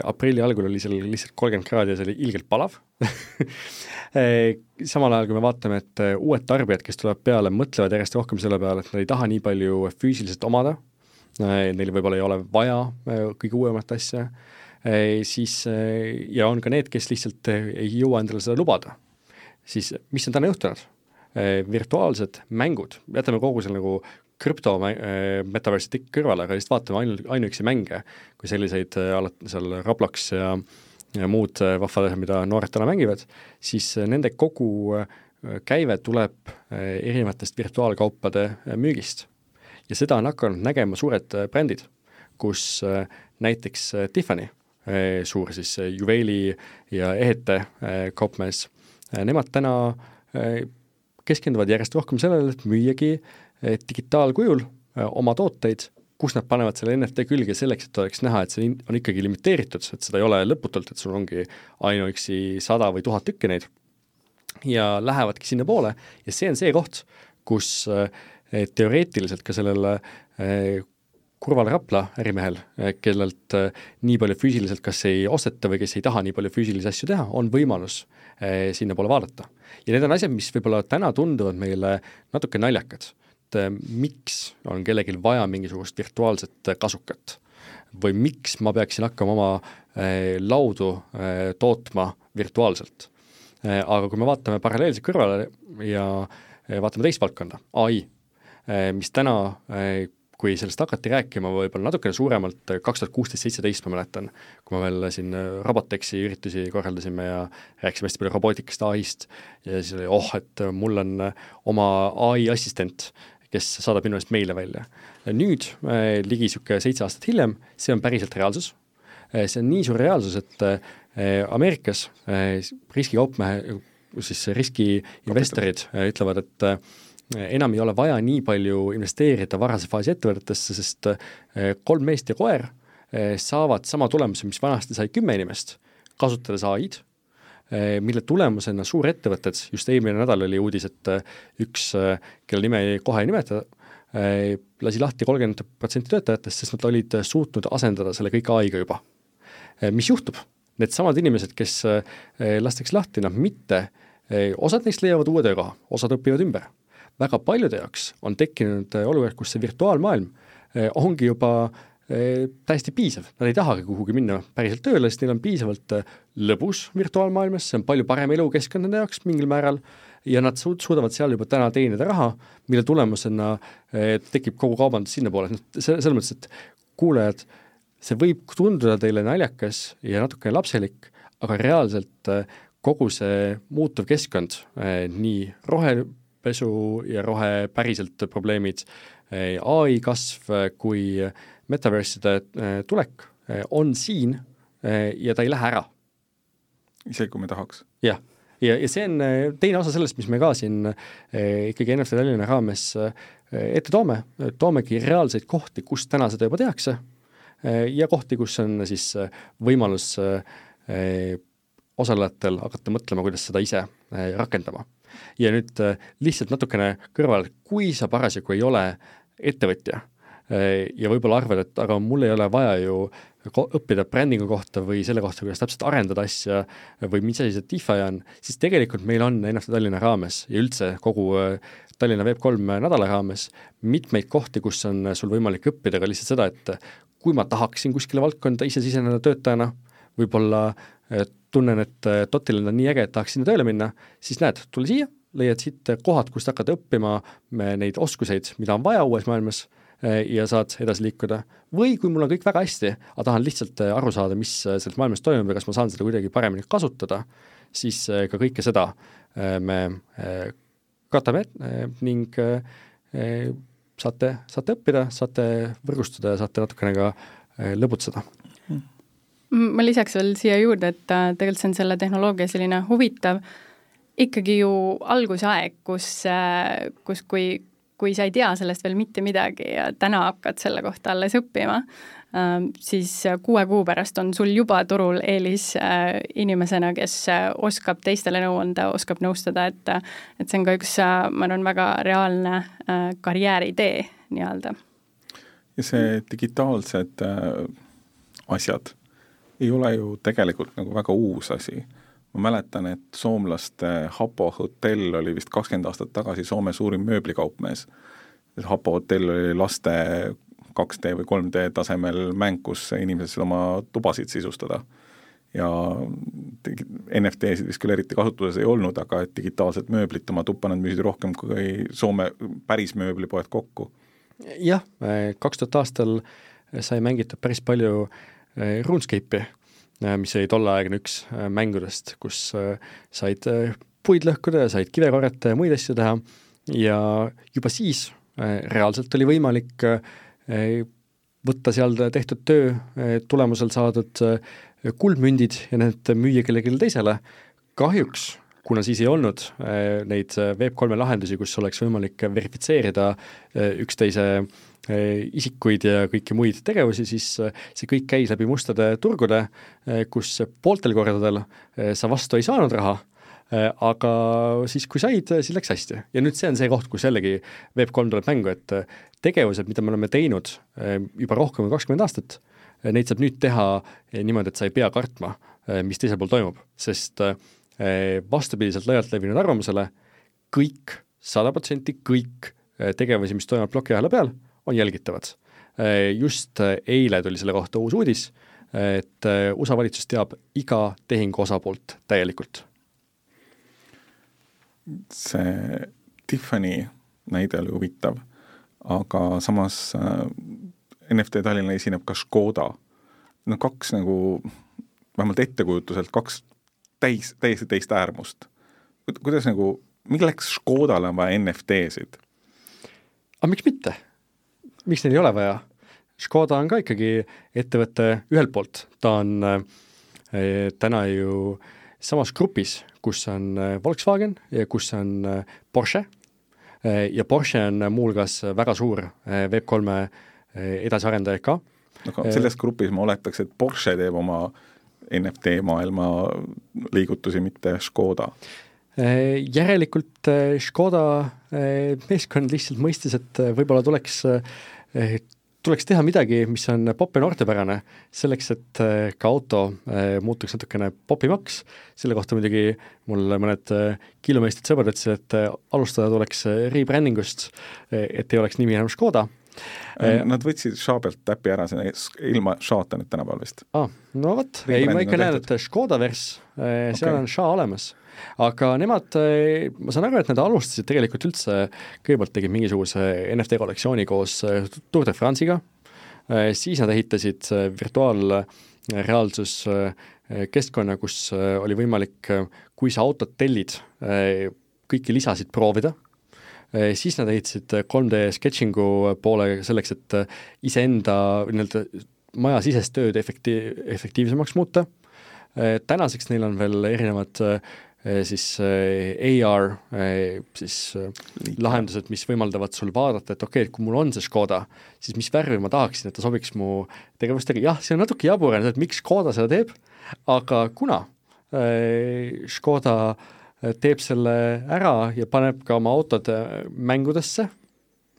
aprilli algul oli seal lihtsalt kolmkümmend kraadi ja see oli ilgelt palav [LAUGHS] samal ajal, kui me vaatame, et uued tarbijad, kes tulevad peale, mõtlevad järjest rohkem selle peale, et nad ei taha nii palju füüsiliselt omada neil võib-olla ei ole vaja äh, kõige uuemat asja, äh, siis ja on ka need, kes lihtsalt ei jõua endale seda lubada. siis mis on täna juhtunud? virtuaalsed mängud, jätame kogu selle nagu krüpto metaversi tikk kõrvale, aga lihtsalt vaatame ainu-, ainuüksi mänge, kui selliseid alati seal Roblox ja ja muud vahvad asjad, mida noored täna mängivad, siis nende kogu käive tuleb erinevatest virtuaalkaupade müügist ja seda on hakanud nägema suured äh, brändid, kus äh, näiteks äh, Tiffany, suur siis juveeli ja ehete kaupmees, nemad täna keskenduvad järjest rohkem sellele, et müüagi digitaalkujul oma tooteid, kus nad panevad selle NFT külge selleks, et oleks näha, et see on ikkagi limiteeritud, et seda ei ole lõputult, et sul ongi ainuüksi sada või tuhat tükki neid. ja lähevadki sinnapoole ja see on see koht, kus äh, teoreetiliselt ka sellel eh, kurval Rapla ärimehel, eh, kellelt eh, nii palju füüsiliselt kas ei osteta või kes ei taha nii palju füüsilisi asju teha, on võimalus sinnapoole vaadata. ja need on asjad, mis võib-olla täna tunduvad meile natuke naljakad, et miks on kellelgi vaja mingisugust virtuaalset kasukat või miks ma peaksin hakkama oma laudu tootma virtuaalselt. aga kui me vaatame paralleelselt kõrvale ja vaatame teist valdkonda, ai Eh, mis täna eh, kui sellest hakati rääkima võib-olla natukene suuremalt, eh, kaks tuhat kuusteist, seitseteist ma mäletan, kui me veel siin Robotexi üritusi korraldasime ja rääkisime hästi palju robootikast, ai-st ja siis oli oh, et mul on oma ai assistent, kes saadab minu eest meile välja. nüüd, ligi niisugune seitse aastat hiljem, see on päriselt reaalsus, see on nii suur reaalsus, et Ameerikas riskikaupmehe, siis riskiinvestorid ütlevad, et enam ei ole vaja nii palju investeerida varase faasi ettevõtetesse, sest eh, kolm meest ja koer eh, saavad sama tulemuse, mis vanasti sai kümme inimest, kasutades ai-d, eh, mille tulemusena suurettevõtted, just eelmine nädal oli uudis, et üks, kelle nime kohe ei nimeta, lasi lahti kolmkümmend protsenti töötajatest, sest nad olid suutnud asendada selle kõik ai-ga juba. mis juhtub? Needsamad inimesed, kes lastakse lahti, nad mitte, osad neist leiavad uue töökoha, osad õpivad ümber väga paljude jaoks on tekkinud äh, olukord, kus see virtuaalmaailm äh, ongi juba äh, täiesti piisav, nad ei tahagi kuhugi minna päriselt tööle, sest neil on piisavalt lõbus virtuaalmaailmas, see on palju parem elukeskkond nende jaoks mingil määral ja nad suud-, suudavad seal juba täna teenida raha, mille tulemusena tekib kogu kaubandus sinnapoole, et noh, selles mõttes, et kuulajad, see võib tunduda teile naljakas ja natukene lapselik, aga reaalselt kogu see muutuv keskkond, nii rohe, pesu ja rohe päriselt probleemid, ai kasv kui metaverse'ide eh, tulek eh, on siin eh, ja ta ei lähe ära. isegi kui me tahaks? jah, ja, ja see on teine osa sellest, mis me ka siin ikkagi NFT Tallinna raames ette toome, toomegi reaalseid kohti, kus täna seda juba tehakse ja kohti, kus on siis võimalus osalejatel hakata mõtlema, kuidas seda ise rakendama ja nüüd äh, lihtsalt natukene kõrval, kui sa parasjagu ei ole ettevõtja äh, ja võib-olla arvad, et aga mul ei ole vaja ju õppida brändingu kohta või selle kohta, kuidas täpselt arendada asja või mis asi see DeFi on, siis tegelikult meil on NFT Tallinna raames ja üldse kogu äh, Tallinna Web3 nädala raames mitmeid kohti, kus on sul võimalik õppida ka lihtsalt seda, et kui ma tahaksin kuskile valdkonda ise siseneda töötajana, võib-olla tunnen, et Dotil on nii äge, et tahaks sinna tööle minna, siis näed, tule siia leiad siit kohad, kust hakata õppima neid oskuseid, mida on vaja uues maailmas ja saad edasi liikuda. või kui mul on kõik väga hästi, aga tahan lihtsalt aru saada, mis selles maailmas toimub ja kas ma saan seda kuidagi paremini kasutada, siis ka kõike seda me katame ning saate, saate õppida, saate võrgustuda ja saate natukene ka lõbutseda ma lisaks veel siia juurde, et äh, tegelikult see on selle tehnoloogia selline huvitav ikkagi ju algusaeg, kus, äh, kus kui, kui sa ei tea sellest veel mitte midagi ja täna hakkad selle kohta alles õppima, ähm, siis kuue kuu pärast on sul juba turul eelis äh, inimesena, kes oskab teistele nõu anda, oskab nõustada, et et see on ka üks, ma arvan, väga reaalne karjääritee nii-öelda. ja see digitaalsed asjad ei ole ju tegelikult nagu väga uus asi. ma mäletan, et soomlaste Hapo hotell oli vist kakskümmend aastat tagasi Soome suurim mööblikaupmees. Hapo hotell oli laste 2D või 3D tasemel mäng, kus inimesed said oma tubasid sisustada. ja NFT-sid vist küll eriti kasutuses ei olnud, aga et digitaalset mööblit oma tuppa nad müüsid rohkem kui Soome päris mööblipoed kokku. jah, kaks tuhat aastal sai mängitud päris palju Äh, RuneScape'i, äh, mis oli tolleaegne üks äh, mängudest, kus said puid lõhkuda ja said kive korjata ja muid asju teha ja juba siis reaalselt oli võimalik võtta seal tehtud töö tulemusel saadud kuldmündid ja need müüa kellelegi teisele. kahjuks, kuna siis ei olnud neid Web3 lahendusi, kus oleks võimalik verifitseerida üksteise isikuid ja kõiki muid tegevusi, siis eh, see kõik käis läbi mustade turgude, eh, kus pooltel kordadel sa vastu ei saanud raha, aga siis, kui said, siis läks hästi. ja nüüd see on see koht, kus jällegi Web3 tuleb mängu, et tegevused, mida me oleme teinud juba rohkem kui kakskümmend aastat, neid saab nüüd teha niimoodi, et sa ei pea kartma, mis teisel pool toimub, sest vastupidiselt laialt levinud arvamusele, kõik, sada protsenti kõik tegevusi, mis toimuvad plokiahela peal, on jälgitavad. Just eile tuli selle kohta uus uudis, et USA valitsus teab iga tehingu osapoolt täielikult. see Tiffany näide oli huvitav, aga samas NFT Tallinna esineb ka Škoda. no kaks nagu, vähemalt ettekujutuselt kaks täis, täiesti teist äärmust. kuidas nagu, milleks Škodale on vaja NFT-sid? aga miks mitte? Miks neil ei ole vaja? Škoda on ka ikkagi ettevõte ühelt poolt, ta on äh, täna ju samas grupis, kus on äh, Volkswagen ja kus on äh, Porsche ja Porsche on muuhulgas väga suur äh, Web3 äh, edasiarendaja ka. aga selles grupis ma oletaks, et Porsche teeb oma NFT maailma liigutusi, mitte Škoda järelikult Škoda meeskond lihtsalt mõistis, et võib-olla tuleks tuleks teha midagi, mis on ja noortepärane, selleks et äh, ka auto äh, muutuks natukene popimaks, selle kohta muidugi mul mõned äh, kilomeistrid sõbrad ütlesid, et alustada tuleks rebranding ust, et ei oleks nimi enam Škoda. Nad võtsid Ša pealt äpi ära, ilma Šata nüüd tänapäeval vist. aa, no vot, ei ma ikka näen, et Škoda vers, seal okay. on Ša olemas aga nemad, eh, ma saan aru, et nad alustasid tegelikult üldse, kõigepealt tegid mingisuguse NFT kollektsiooni koos eh, Tour de France'iga, eh, siis nad ehitasid virtuaalreaalsus keskkonna, kus oli võimalik, kui sa autot tellid, kõiki lisasid proovida, siis nad ehitasid 3D sketšingu poole selleks, et iseenda nii-öelda majasisest tööd efekti-, efektiivsemaks muuta, tänaseks neil on veel erinevad siis eh, AR eh, siis lahendused, mis võimaldavad sul vaadata, et okei okay,, et kui mul on see Škoda, siis mis värvi ma tahaksin, et ta sobiks mu tegevustega, jah, see on natuke jabur, et miks Škoda seda teeb, aga kuna Škoda teeb selle ära ja paneb ka oma autod mängudesse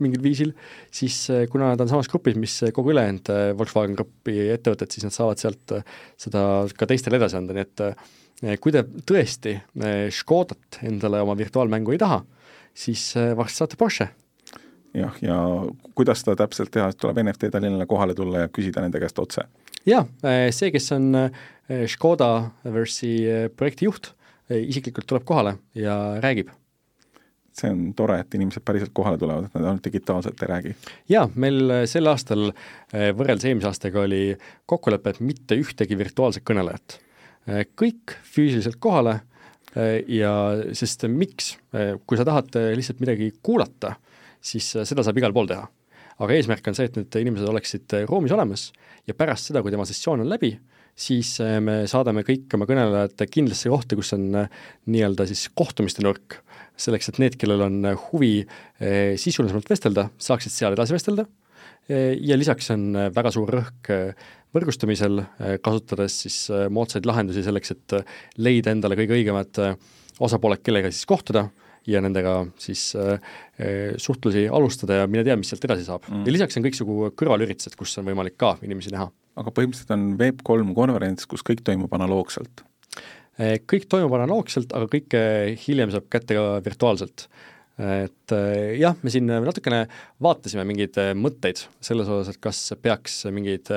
mingil viisil, siis kuna nad on samas grupis, mis kogu ülejäänud Volkswagen Grupi ettevõtted, siis nad saavad sealt seda ka teistele edasi anda, nii et kui te tõesti eh, Škodat endale oma virtuaalmängu ei taha, siis eh, varsti saate Porsche. jah, ja kuidas seda täpselt teha, tuleb NFT Tallinnale kohale tulla ja küsida nende käest otse? jaa, see, kes on Škoda Versi projekti juht, isiklikult tuleb kohale ja räägib see on tore, et inimesed päriselt kohale tulevad, et nad ainult digitaalselt ei räägi. jaa, meil sel aastal võrreldes eelmise aastaga oli kokkulepe, et mitte ühtegi virtuaalset kõnelejat. Kõik füüsiliselt kohale ja sest miks, kui sa tahad lihtsalt midagi kuulata, siis seda saab igal pool teha. aga eesmärk on see, et need inimesed oleksid ruumis olemas ja pärast seda, kui tema sessioon on läbi, siis me saadame kõik oma kõnelejad kindlasse kohta, kus on nii-öelda siis kohtumiste nurk, selleks et need, kellel on huvi sisulisemalt vestelda, saaksid seal edasi vestelda ja lisaks on väga suur rõhk võrgustamisel, kasutades siis moodsaid lahendusi selleks, et leida endale kõige õigemad osapooled, kellega siis kohtuda ja nendega siis äh, suhtlusi alustada ja mine tea, mis sealt edasi saab mm.. ja lisaks on kõiksugu kõrvalüritused, kus on võimalik ka inimesi näha. aga põhimõtteliselt on Web3 konverents, kus kõik toimub analoogselt? kõik toimub analoogselt, aga kõike hiljem saab kätte ka virtuaalselt et jah, me siin natukene vaatasime mingeid mõtteid selles osas, et kas peaks mingeid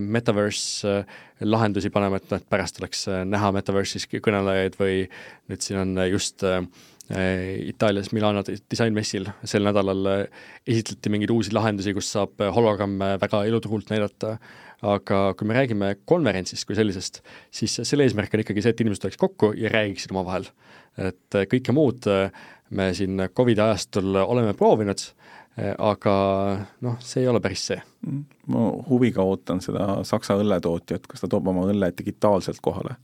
metaverse lahendusi panema, et noh, et pärast oleks näha metaverse'is kõnelejaid või nüüd siin on just Äh, Itaalias Milano disainmessil sel nädalal äh, esitleti mingeid uusi lahendusi, kus saab äh, hologramme väga eluturult näidata, aga kui me räägime konverentsist kui sellisest, siis selle eesmärk on ikkagi see, et inimesed tuleks kokku ja räägiksid omavahel. et kõike muud me siin Covidi ajastul oleme proovinud, aga noh, see ei ole päris see. Mm, ma huviga ootan seda Saksa õlletootjat, kas ta toob oma õlle digitaalselt kohale?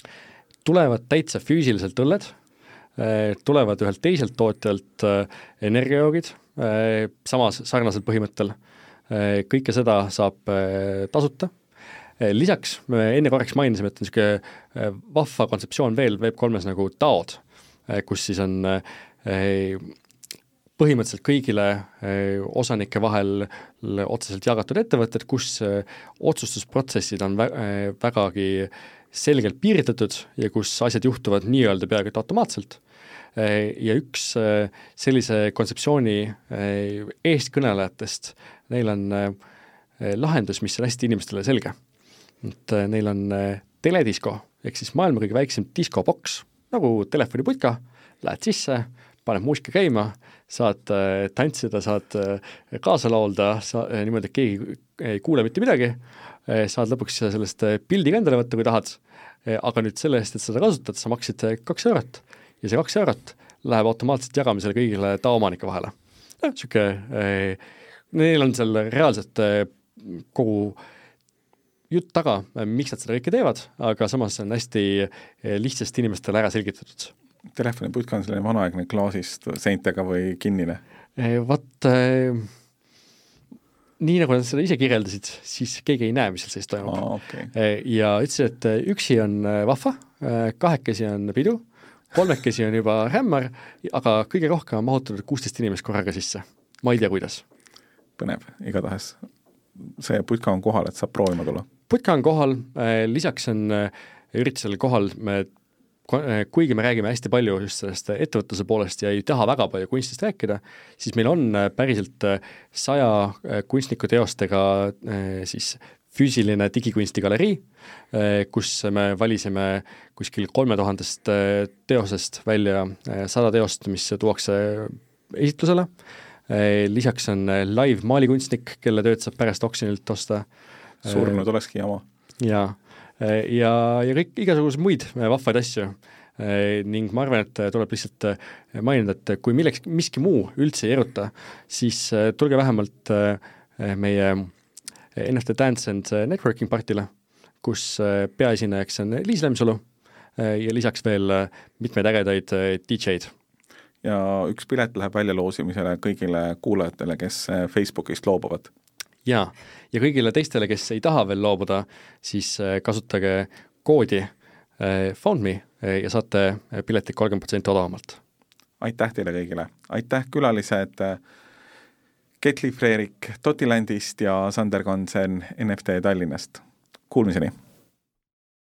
tulevad täitsa füüsiliselt õlled Äh, tulevad ühelt teiselt tootjalt energiajoogid, samas sarnasel põhimõttel, kõike seda saab tasuta, lisaks me enne korraks mainisime, et niisugune vahva kontseptsioon veel Web3-s nagu DAO-d, kus siis on põhimõtteliselt kõigile osanike vahel otseselt jagatud ettevõtted, kus otsustusprotsessid on vä vägagi selgelt piiritletud ja kus asjad juhtuvad nii-öelda peaaegu et automaatselt ja üks sellise kontseptsiooni eestkõnelejatest, neil on lahendus, mis on hästi inimestele selge. Et neil on teledisko, ehk siis maailma kõige väiksem diskoboks, nagu telefoniputka, lähed sisse, paned muusika käima, saad tantsida, saad kaasa laulda, sa, niimoodi, et keegi ei kuule mitte midagi, saad lõpuks sellest pildi ka endale võtta, kui tahad, aga nüüd selle eest, et seda kasutad, sa maksid kaks eurot ja see kaks eurot läheb automaatselt jagamisele kõigile tavaomanike vahele. niisugune neil on seal reaalselt kogu jutt taga, miks nad seda kõike teevad, aga samas on hästi eh, lihtsasti inimestele ära selgitatud. telefoniputka on selline vanaaegne klaasist seintega või kinnine eh,? Vot eh, nii nagu nad seda ise kirjeldasid, siis keegi ei näe, mis seal sees toimub oh,. Okay. Ja ütlesid, et üksi on vahva, kahekesi on pidu kolmekesi on juba hämmar, aga kõige rohkem on mahutatud kuusteist inimest korraga sisse. ma ei tea, kuidas. põnev, igatahes. see putka on kohal, et saab proovima tulla? Putka on kohal, äh, lisaks on äh, üritusel kohal me äh, kuigi me räägime hästi palju just sellest ettevõtluse poolest ja ei taha väga palju kunstist rääkida, siis meil on päriselt saja kunstniku teostega siis füüsiline digikunstigalerii, kus me valisime kuskil kolme tuhandest teosest välja sada teost, mis tuuakse esitlusele, lisaks on live maalikunstnik, kelle tööd saab pärast oksjonilt osta. Surnud olekski jama. jaa, ja, ja kõik igasuguseid muid vahvaid asju ning ma arvan, et tuleb lihtsalt mainida, et kui milleks, miski muu üldse ei eruta, siis tulge vähemalt meie NFT Dance and Networking partile, kus äh, peaesinejaks on Liis Lemsalu äh, ja lisaks veel äh, mitmeid ägedaid DJ-d. ja üks pilet läheb väljaloosimisele kõigile kuulajatele, kes Facebookist loobuvad. Jaa, ja kõigile teistele, kes ei taha veel loobuda, siis kasutage koodi FoundMe ja saate piletid kolmkümmend protsenti odavamalt. aitäh teile kõigile, aitäh külalised Ketli Freerik Totilandist ja Sander Kansen NFT Tallinnast. Kuulmiseni!